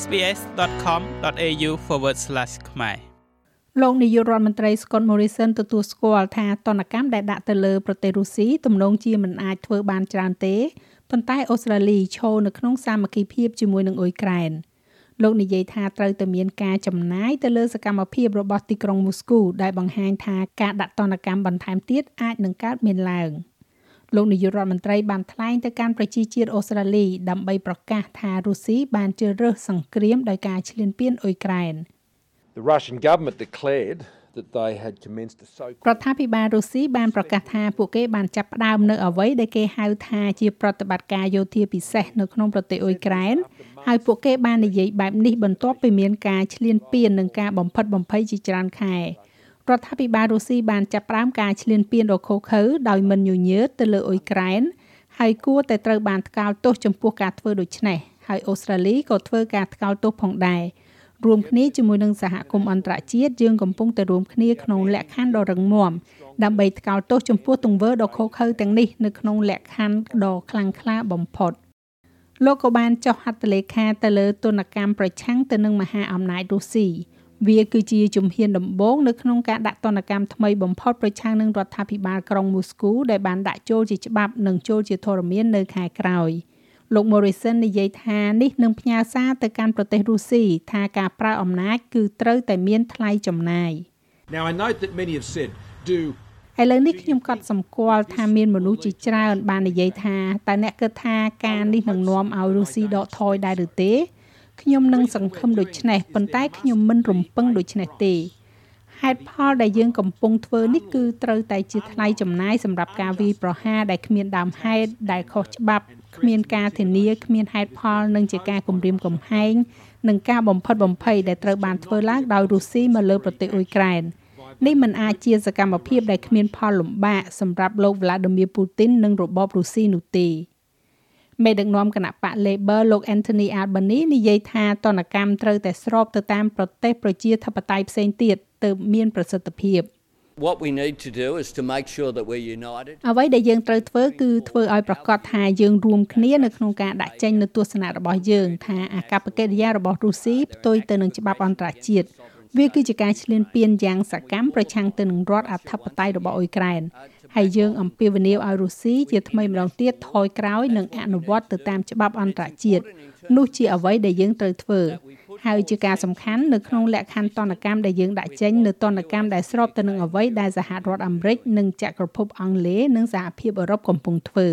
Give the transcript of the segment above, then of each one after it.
sbs.com.au/ ខ្មែរលោកនាយករដ្ឋមន្ត្រី Scott Morrison ទទួលស្គាល់ថាតនកម្មដែលដាក់ទៅលើប្រទេសរុស្ស៊ីទំនងជាមិនអាចធ្វើបានច្រើនទេប៉ុន្តែអូស្ត្រាលីឈរនៅក្នុងសាមគ្គីភាពជាមួយនឹងអ៊ុយក្រែនលោកនិយាយថាត្រូវតែមានការចំណាយទៅលើសកម្មភាពរបស់ទីក្រុងមូស្គូដែលបង្ហាញថាការដាក់ទណ្ឌកម្មបន្ថែមទៀតអាចនឹងកើតមានឡើង លោកនាយករដ្ឋមន្ត្រីបានថ្លែងទៅកាន់ប្រជាជាតិអូស្ត្រាលីដើម្បីប្រកាសថារុស្ស៊ីបានជ្រើសរើសសង្គ្រាមដោយការឈ្លានពានអ៊ុយក្រែន The Russian government declared that they had commenced a so រដ្ឋាភិបាលរុស្ស៊ីបានប្រកាសថាពួកគេបានចាប់ផ្ដើមនៅអ្វីដែលគេហៅថាជាប្រតិបត្តិការយោធាពិសេសនៅក្នុងប្រទេសអ៊ុយក្រែនហើយពួកគេបាននិយាយបែបនេះបន្ទាប់ពីមានការឈ្លានពាននិងការបំផិតបំភ័យជាច្រើនខែ រដ្ឋាភិបាលរុស្ស៊ីបានចាប់ផ្ដើមការឈ្លានពានដ៏ឃោរឃៅដោយមិនញញើតទៅលើអ៊ុយក្រែនហើយគួរតែត្រូវបានថ្កោលទោសចំពោះការធ្វើដូច្នេះហើយអូស្ត្រាលីក៏ធ្វើការថ្កោលទោសផងដែររួមគ្នាជាមួយនឹងសហគមន៍អន្តរជាតិយើងកំពុងតែរួមគ្នាក្នុងលក្ខខណ្ឌដ៏រឹងមាំដើម្បីថ្កោលទោសចំពោះទង្វើដ៏ឃោរឃៅទាំងនេះនៅក្នុងលក្ខខណ្ឌដ៏ខ្លាំងក្លាបំផុតលោកក៏បានចុះហត្ថលេខាទៅលើទនកម្មប្រឆាំងទៅនឹងមហាអំណាចរុស្ស៊ី វាគឺជាជំហានដំបូងនៅក្នុងការដាក់ទណ្ឌកម្មថ្មីបំផុតប្រឆាំងនឹងរដ្ឋាភិបាលក្រុងមូស្គូដែលបានដាក់ចូលជាច្បាប់និងចូលជាធរមាននៅខែក្រោយលោក Morrison និយាយថានេះនឹងផ្ញើសារទៅកាន់ប្រទេសរុស្ស៊ីថាការប្រើអំណាចគឺត្រូវតែមានថ្លៃចំណាយ Now I note that many have said do ឥឡូវនេះខ្ញុំក៏សម្គាល់ថាមានមនុស្សជាច្រើនបាននិយាយថាតើអ្នកគិតថាការនេះនឹងនាំឲ្យរុស្ស៊ីដកថយដែរឬទេ ខ្ញុំនឹងសង្ឃឹមដូច្នេះប៉ុន្តែខ្ញុំមិនរំពឹងដូច្នេះទេហេតុផលដែលយើងកំពុងធ្វើនេះគឺត្រូវតែជាថ្លៃចំណាយសម្រាប់ការវាយប្រហារដែលគ្មានដើមហេតុដែលខុសច្បាប់គ្មានការធានាគ្មានហេតុផលនិងជាការគំរាមកំហែងនិងការបំផិតបំភ័យដែលត្រូវបានធ្វើឡើងដោយរុស្ស៊ីមកលើប្រទេសអ៊ុយក្រែននេះមិនអាចជាសកម្មភាពដែលគ្មានផលលំបាកសម្រាប់លោក Vladimir Putin និងរបបរុស្ស៊ីនោះទេ មេដឹកនាំគណៈបក Labor លោក Anthony Albanese និយាយថាតនកម្មត្រូវតែស្របទៅតាមប្រទេសប្រជាធិបតេយ្យផ្សេងទៀតទើបមានប្រសិទ្ធភាព What we need to do is to make sure that we're united. អ្វីដែលយើងត្រូវធ្វើគឺធ្វើឲ្យប្រកាសថាយើងរួមគ្នានៅក្នុងការដាក់ចេញនូវទស្សនៈរបស់យើងថាអាកប្បកិរិយារបស់រុស្ស៊ីផ្ទុយទៅនឹងច្បាប់អន្តរជាតិវាគឺជាការឈ្លានពានយ៉ាងសកម្មប្រឆាំងទៅនឹងរដ្ឋអធិបតេយ្យរបស់អ៊ុយក្រែន ហើយយើងអំពាវនាវឲ្យរុស្ស៊ីជាថ្មីម្ដងទៀតថយក្រោយនិងអនុវត្តទៅតាមច្បាប់អន្តរជាតិនោះជាអ្វីដែលយើងត្រូវធ្វើហើយជាការសំខាន់នៅក្នុងលក្ខខណ្ឌតនកម្មដែលយើងដាក់ចេញនៅតនកម្មដែលស្របទៅនឹងអ្វីដែលសហរដ្ឋអាមេរិកនិងចក្រភពអង់គ្លេសនិងសហភាពអឺរ៉ុបកំពុងធ្វើ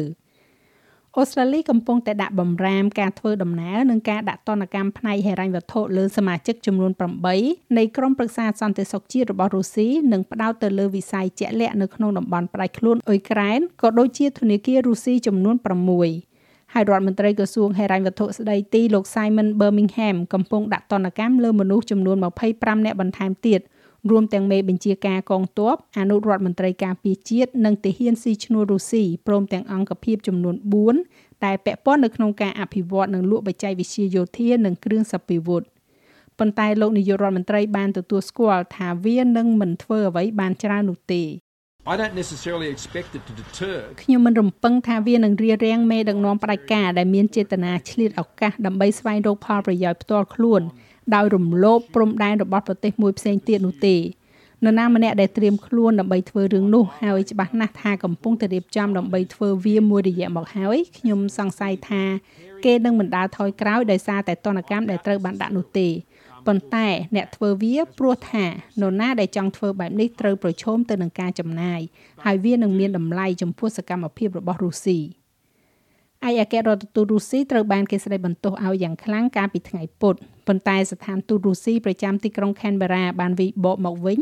អូស្ត្រាលីកំពុងតែដាក់បំរាមការធ្វើដំណើរនិងការដាក់ទណ្ឌកម្មផ្នែកហិរញ្ញវត្ថុលើសមាជិកចំនួន8នៃក្រុមប្រឹក្សាសន្តិសុខជាតិរបស់រុស្ស៊ីនិងផ្ដោតទៅលើវិស័យជាក់លាក់នៅក្នុងតំបន់ផ្ដាច់ខ្លួនអ៊ុយក្រែនក៏ដូចជាធនាគាររុស្ស៊ីចំនួន6ហើយរដ្ឋមន្ត្រីក្រសួងហិរញ្ញវត្ថុស្ដីទីលោក Simon Birmingham កំពុងដាក់ទណ្ឌកម្មលើមនុស្សចំនួន25នាក់បន្ថែមទៀត រួមទាំងមេបញ្ជាការកងទ័ពអនុរដ្ឋមន្ត្រីការពារជាតិនិងទាហានស៊ីឈ្នួលរុស្ស៊ីព្រមទាំងអង្គភាពចំនួន4ដែលពាក់ព័ន្ធនៅក្នុងការអភិវឌ្ឍនិងលក់បច្ចេកវិទ្យាយោធានិងគ្រឿងសព្វាវុធប៉ុន្តែលោកនាយករដ្ឋមន្ត្រីបានទទួលស្គាល់ថាវានឹងមិនធ្វើអ្វីបានច្រើននោះទេ I don't necessarily expect it to deter ខ្ញុំមិនរំពឹងថាវានឹងរារាំងមេដឹកនាំផ្ដាច់ការដែលមានចេតនាឆ្លៀតឱកាសដើម្បីស្វែងរកផលប្រយោជន៍ផ្ទាល់ខ្លួន ដោយរំលោភព្រំដែនរបស់ប្រទេសមួយផ្សេងទៀតនោះទេនរណាម្នាក់ដែលត្រៀមខ្លួនដើម្បីធ្វើរឿងនោះហើយច្បាស់ណាស់ថាកំពុងតែរៀបចំដើម្បីធ្វើវាមួយរយៈមកហើយខ្ញុំសង្ស័យថាគេនឹងមិនដាល់ថយក្រោយដោយសារតែតនកម្មដែលត្រូវបានដាក់នោះទេប៉ុន្តែអ្នកធ្វើវាព្រោះថានរណាដែលចង់ធ្វើបែបនេះត្រូវប្រឈមទៅនឹងការចំណាយហើយវានឹងមានតម្លៃចំពោះសកម្មភាពរបស់រុស្ស៊ី ឯអគ្គរដ្ឋទូតរុស្ស៊ីត្រូវបានគេស្ដីបន្ទោសឲ្យយ៉ាងខ្លាំងកាលពីថ្ងៃពុធប៉ុន្តែស្ថានទូតរុស្ស៊ីប្រចាំទីក្រុង Canberra បានវិបកមកវិញ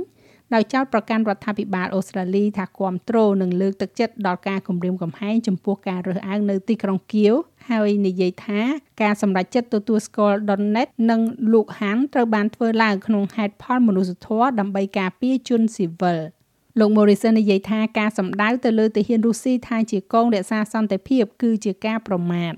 ដោយចោទប្រកាន់រដ្ឋាភិបាលអូស្ត្រាលីថាគ្រប់គ្រងនិងលើកទឹកចិត្តដល់ការគំរាមកំហែងចំពោះការរើសអើងនៅទីក្រុងគៀវហើយនិយាយថាការសម្រេចចិត្តទទួលស្គាល់ Donetsk និង Luhansk ត្រូវបានធ្វើឡើងក្នុងហេតុផលមនុស្សធម៌ដើម្បីការពារជនស៊ីវិល លោក Morrison និយាយថាការសម្ដៅទៅលើទាហានរុស្ស៊ីថាជាកងរក្សាសន្តិភាពគឺជាការប្រមាថ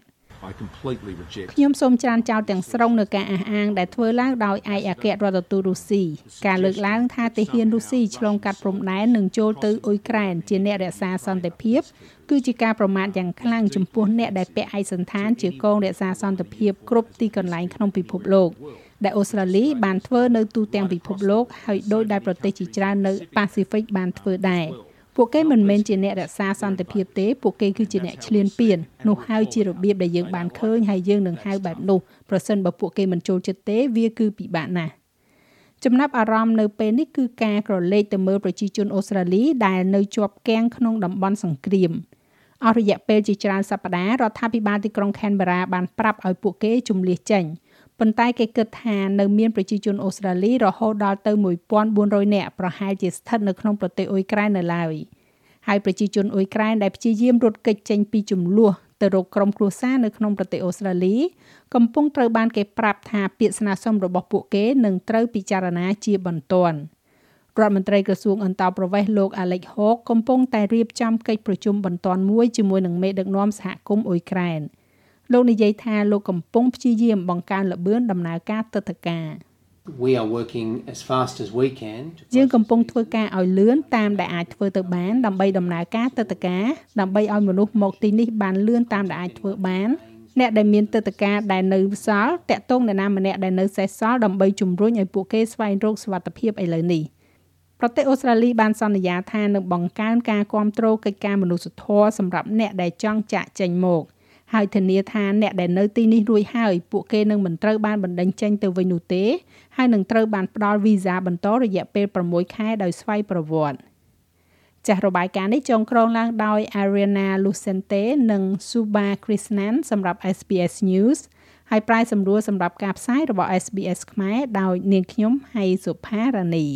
I completely reject ខ្ញុំសូមច្រានចោលទាំងស្រុងនៅការអះអាងដែលធ្វើឡើងដោយឯកអគ្គរដ្ឋទូតរុស្ស៊ីការលើកឡើងថាទាហានរុស្ស៊ីឆ្លងកាត់ព្រំដែននិងចូលទៅអ៊ុយក្រែនជាអ្នករក្សាសន្តិភាពគឺជាការប្រមាថយ៉ាងខ្លាំងចំពោះអ្នកដែលពាក់ឯកសណ្ឋានជាកងរក្សាសន្តិភាពគ្រប់ទីកន្លែងក្នុងពិភពលោក ដែលអូស្ត្រាលីបានធ្វើនៅទូទាំងពិភពលោកហើយដោយដែលប្រទេសជាច្រើននៅប៉ាស៊ីហ្វិកបានធ្វើដែរពួកគេមិនមែនជាអ្នករក្សាសន្តិភាពទេពួកគេគឺជាអ្នកឈ្លានពាននោះហើយជារបៀបដែលយើងបានឃើញហើយយើងនឹងហៅបែបនោះប្រសិនបើពួកគេមិនចូលចិត្តទេវាគឺពិបាកណាស់ចំណាប់អារម្មណ៍នៅពេលនេះគឺការក្រឡេកទៅមើលប្រជាជនអូស្ត្រាលីដែលនៅជាប់គាំងក្នុងតំបន់សង្គ្រាមអស់រយៈពេលជាច្រើនសប្តាហ៍រដ្ឋាភិបាលទីក្រុង Canberra បានប្រាប់ឲ្យពួកគេជំលះចេញ ប៉ុន្តែគេគិតថានៅមានប្រជាជនអូស្ត្រាលីរហូតដល់ទៅ1400នាក់ប្រហែលជាស្ថិតនៅក្នុងប្រទេសអ៊ុយក្រែននៅឡើយហើយប្រជាជនអ៊ុយក្រែនដែលព្យាយាមរត់គេចចេញពីចំនួនទៅរកក្រុមគ្រួសារនៅក្នុងប្រទេសអូស្ត្រាលី កំពុងត្រូវបានគេប្រាប់ថាពាក្យស្នើសុំរបស់ពួកគេនឹងត្រូវពិចារណាជាបន្ទាន់រដ្ឋមន្ត្រីក្រសួងអន្តរប្រវេសន៍លោក Alex Hawke កំពុងតែរៀបចំកិច្ចប្រជុំបន្ទាន់មួយជាមួយនឹងមេដឹកនាំសហគមន៍អ៊ុយក្រែន លោកនិយាយថាលោកកំពុងព្យាយាមបង្កើនល្បឿនដំណើរការទឹកតការ We are working as fast as we can យើងកំពុងធ្វើការឲ្យលឿនតាមដែលអាចធ្វើទៅបានដើម្បីដំណើរការទឹកតការដើម្បីឲ្យមនុស្សមកទីនេះបានលឿនតាមដែលអាចធ្វើបានអ្នកដែលមានទឹកតការដែលនៅសល់តាក់ទងអ្នកណាម្នាក់ដែលនៅសេសសល់ដើម្បីជំរុញឲ្យពួកគេស្វែងរកសុវត្ថិភាពឥឡូវនេះប្រទេសអូស្ត្រាលីបានសន្យាថានឹងបង្កើនការគ្រប់គ្រងកិច្ចការមនុស្សធម៌សម្រាប់អ្នកដែលចង់ចាក់ចេញមក។ ហើយធានាថាអ្នកដែលនៅទីនេះរួចហើយពួកគេនឹងមិនត្រូវបានបណ្តេញចេញទៅវិញនោះទេហើយនឹងត្រូវបានផ្ដល់វីសាបន្តរយៈពេល6ខែដោយស្វ័យប្រវត្តិចាស់របាយការណ៍នេះចងក្រងឡើងដោយ Ariana Lucente និង Suba Krishnan សម្រាប់ SBS News ហើយប្រាយសម្រួលសម្រាប់ការផ្សាយរបស់ SBS ខ្មែរដោយនាងខ្ញុំហៃសុផារ៉ានី